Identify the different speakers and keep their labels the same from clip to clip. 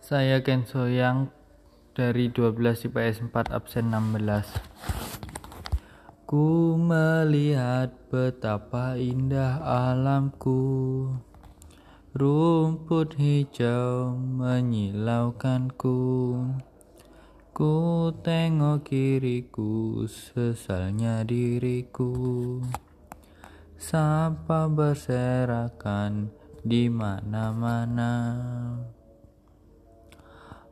Speaker 1: Saya Ken Soyang dari 12 IPS 4 absen 16. Ku melihat betapa indah alamku. Rumput hijau menyilaukanku. Ku tengok kiriku sesalnya diriku. Sampah berserakan di mana-mana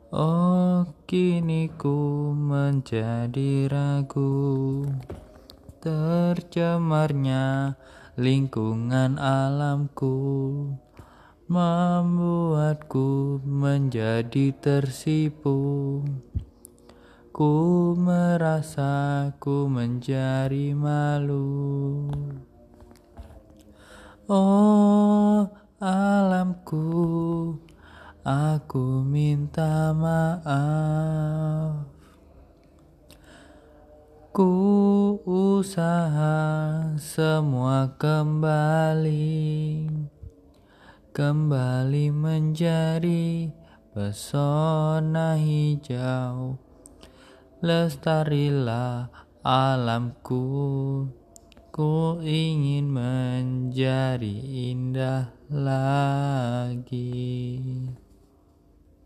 Speaker 1: Oh kini ku menjadi ragu. Tercemarnya lingkungan alamku Membuatku menjadi tersipu. Ku merasa ku menjadi malu. Oh alamku Aku minta maaf. Ku usaha semua kembali. Kembali menjadi pesona hijau. Lestarilah alamku. Ku ingin menjadi indah lagi